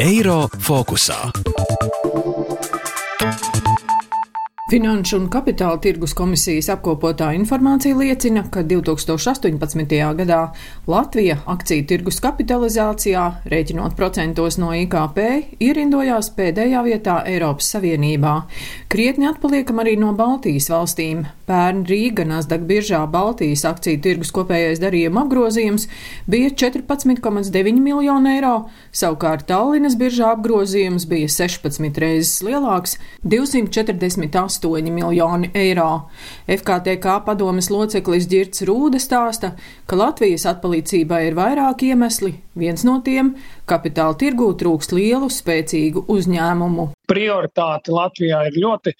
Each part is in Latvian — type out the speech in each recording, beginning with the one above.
Eiro fokusā. Finanšu un kapitāla tirgus komisijas apkopotā informācija liecina, ka 2018. gadā Latvija akciju tirgus kapitalizācijā, rēķinot procentos no IKP, ierindojās pēdējā vietā Eiropas Savienībā. Krietni atpaliekam arī no Baltijas valstīm. Pērn Rīga Nasdaq biržā Baltijas akciju tirgus kopējais darījuma apgrozījums bija 14,9 miljonu eiro, savukārt Tallinas biržā apgrozījums bija 16 reizes lielāks - 248 8 miljoni eiro. FKTK padomes loceklis Girts Rūde stāsta, ka Latvijas atpalīdzībai ir vairāki iemesli. Viens no tiem - kapitāla tirgū trūkst lielu, spēcīgu uzņēmumu. Prioritāte Latvijā ir ļoti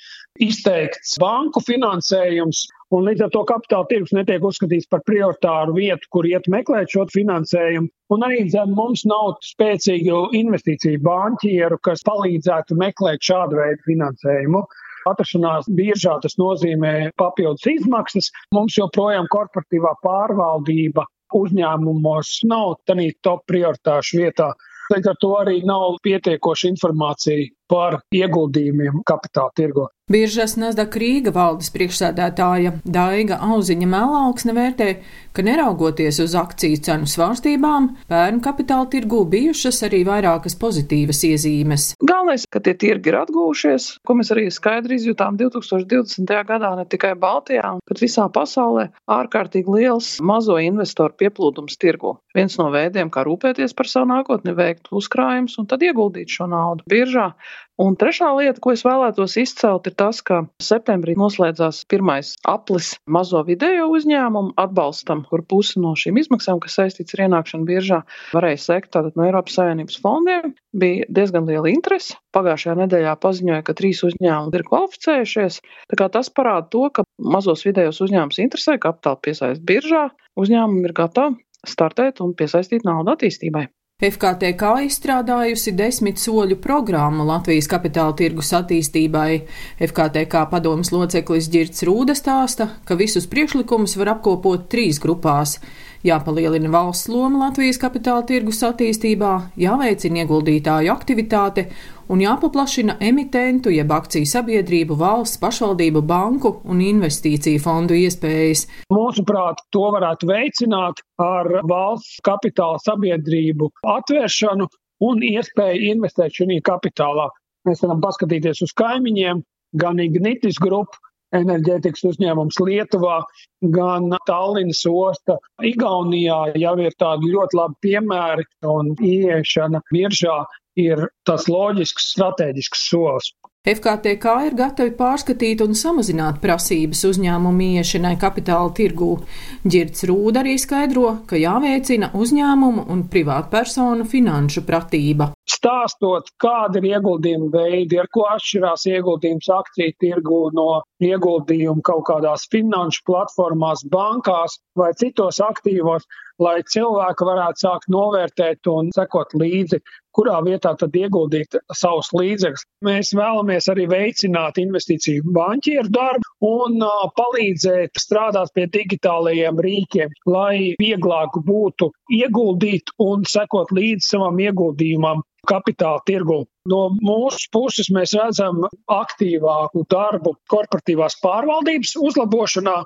izteikts banku finansējums, Un līdz ar to kapitāla tirgus netiek uzskatīts par prioritāru vietu, kur iet meklēt šo finansējumu. Un arī zem, mums nav spēcīgu investīciju banķieru, kas palīdzētu meklēt šādu veidu finansējumu atrašanās biržā tas nozīmē papildus izmaksas. Mums joprojām korporatīvā pārvaldība uzņēmumos nav tādā top prioritāšu vietā. Līdz ar to arī nav pietiekoša informācija par ieguldījumiem kapitāla tirgo. Biržas Nasdaq Rīga valdes priekšsēdētāja Daiga Auziņa Melauksne vērtē, ka neraugoties uz akciju cenu svārstībām, pērnu kapitāla tirgū bijušas arī vairākas pozitīvas iezīmes. Galvenais, ka tie tirgi ir atgūšies, ko mēs arī skaidri izjutām 2020. gadā ne tikai Baltijā, bet visā pasaulē ārkārtīgi liels mazo investoru pieplūdums tirgu. Viens no veidiem, kā rūpēties par savu nākotni, veikt uzkrājumus un tad ieguldīt šo naudu biržā Un trešā lieta, ko es vēlētos izcelt, ir tas, ka septembrī noslēdzās pirmais aplis mazo vidējo uzņēmumu atbalstam, kur pusi no šīm izmaksām, kas saistīts ar ienākšanu biržā, varēja sekt tātad no Eiropas Savienības fondiem. Bija diezgan liela interese. Pagājušajā nedēļā paziņoja, ka trīs uzņēmumi ir kvalificējušies. Tas parāda to, ka mazos vidējos uzņēmumus interesē kapitāla piesaist biržā, uzņēmumi ir gatavi startēt un piesaistīt naudu attīstībai. FKTK izstrādājusi desmit soļu programmu Latvijas kapitāla tirgus attīstībai. FKTK padomas loceklis Girts Rūda stāsta, ka visus priekšlikumus var apkopot trīs grupās jāpalielina valsts loma Latvijas kapitāla tirgus attīstībā, jāveicina ieguldītāju aktivitāte un jāpaplašina emitentu jeb akciju sabiedrību, valsts, pašvaldību, banku un investīciju fondu iespējas. Mūsuprāt, to varētu veicināt ar valsts kapitāla sabiedrību atvēršanu un iespēju investēt šajā kapitālā. Mēs varam paskatīties uz kaimiņiem, gan Ignitis grupu, enerģētikas uzņēmums Lietuvā, gan Tallinas osta. Igaunijā jau ir tādi ļoti labi piemēri, un ieiešana biržā ir tas loģisks, strateģisks solis. FKTK ir gatavi pārskatīt un samazināt prasības uzņēmumu iešanai kapitāla tirgū. Girds Rūda arī skaidro, ka jāveicina uzņēmumu un privātpersonu finanšu pratība. Stāstot, kāda ir ieguldījuma veidi, ar ko atšķirās ieguldījums akciju tirgū no ieguldījumu kaut kādās finanšu platformās, bankās vai citos aktīvos, lai cilvēki varētu sākt novērtēt un sekot līdzi, kurā vietā tad ieguldīt savus līdzekļus. Mēs vēlamies arī veicināt investīciju banķieru darbu un palīdzēt strādāt pie digitālajiem rīkiem, lai vieglāk būtu ieguldīt un sekot līdzi savam ieguldījumam kapitāla tirgu. No mūsu puses mēs redzam aktīvāku darbu korporatīvās pārvaldības uzlabošanā,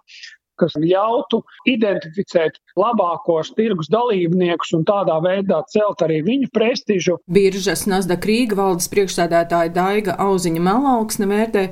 kas ļautu identificēt labākos tirgus dalībniekus un tādā veidā celt arī viņu prestižu. Biržas Nasdaq Rīga valdes priekšsēdētāja Daiga Auziņa Melauksne vērtē,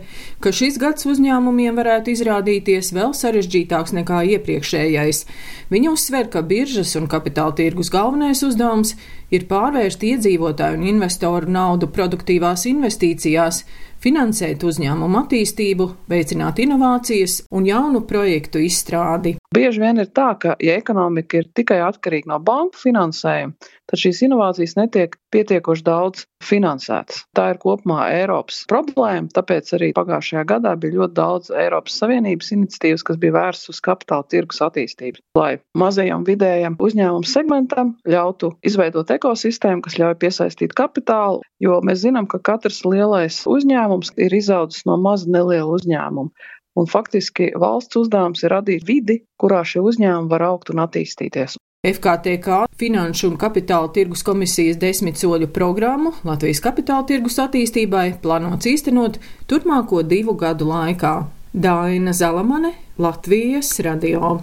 ka šis gads uzņēmumiem varētu izrādīties vēl sarežģītāks nekā iepriekšējais. Viņa uzsver, ka biržas un kapitāla tirgus galvenais uzdevums ir pārvērst iedzīvotāju un investoru naudu produktīvās investīcijās, finansēt uzņēmumu attīstību, veicināt inovācijas un jaunu projektu izstrādi. Bieži vien ir tā, ka, ja ekonomika ir tikai atkarīga no banku finansējuma, tad šīs inovācijas netiek pietiekoši daudz finansētas. Tā ir kopumā Eiropas problēma, tāpēc arī pagājušajā gadā bija ļoti daudz Eiropas Savienības iniciatīvas, kas bija vērstas uz kapitāla tirgus attīstību, lai mazajam vidējam uzņēmumu segmentam ļautu izveidot ekosistēmu, kas ļauj piesaistīt kapitālu, jo mēs zinām, ka katrs lielais uzņēmums ir izaudzis no maza neliela uzņēmuma. Un faktiski valsts uzdevums ir radīt vidi, kurā šie uzņēmumi var augt un attīstīties. FKTK Finanšu un Kapitāla tirgus komisijas desmit soļu programmu Latvijas kapitāla tirgus attīstībai plānots īstenot turpmāko divu gadu laikā. Daina Zalamane, Latvijas radio.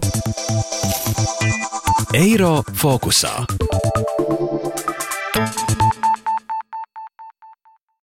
Eiro fokusā.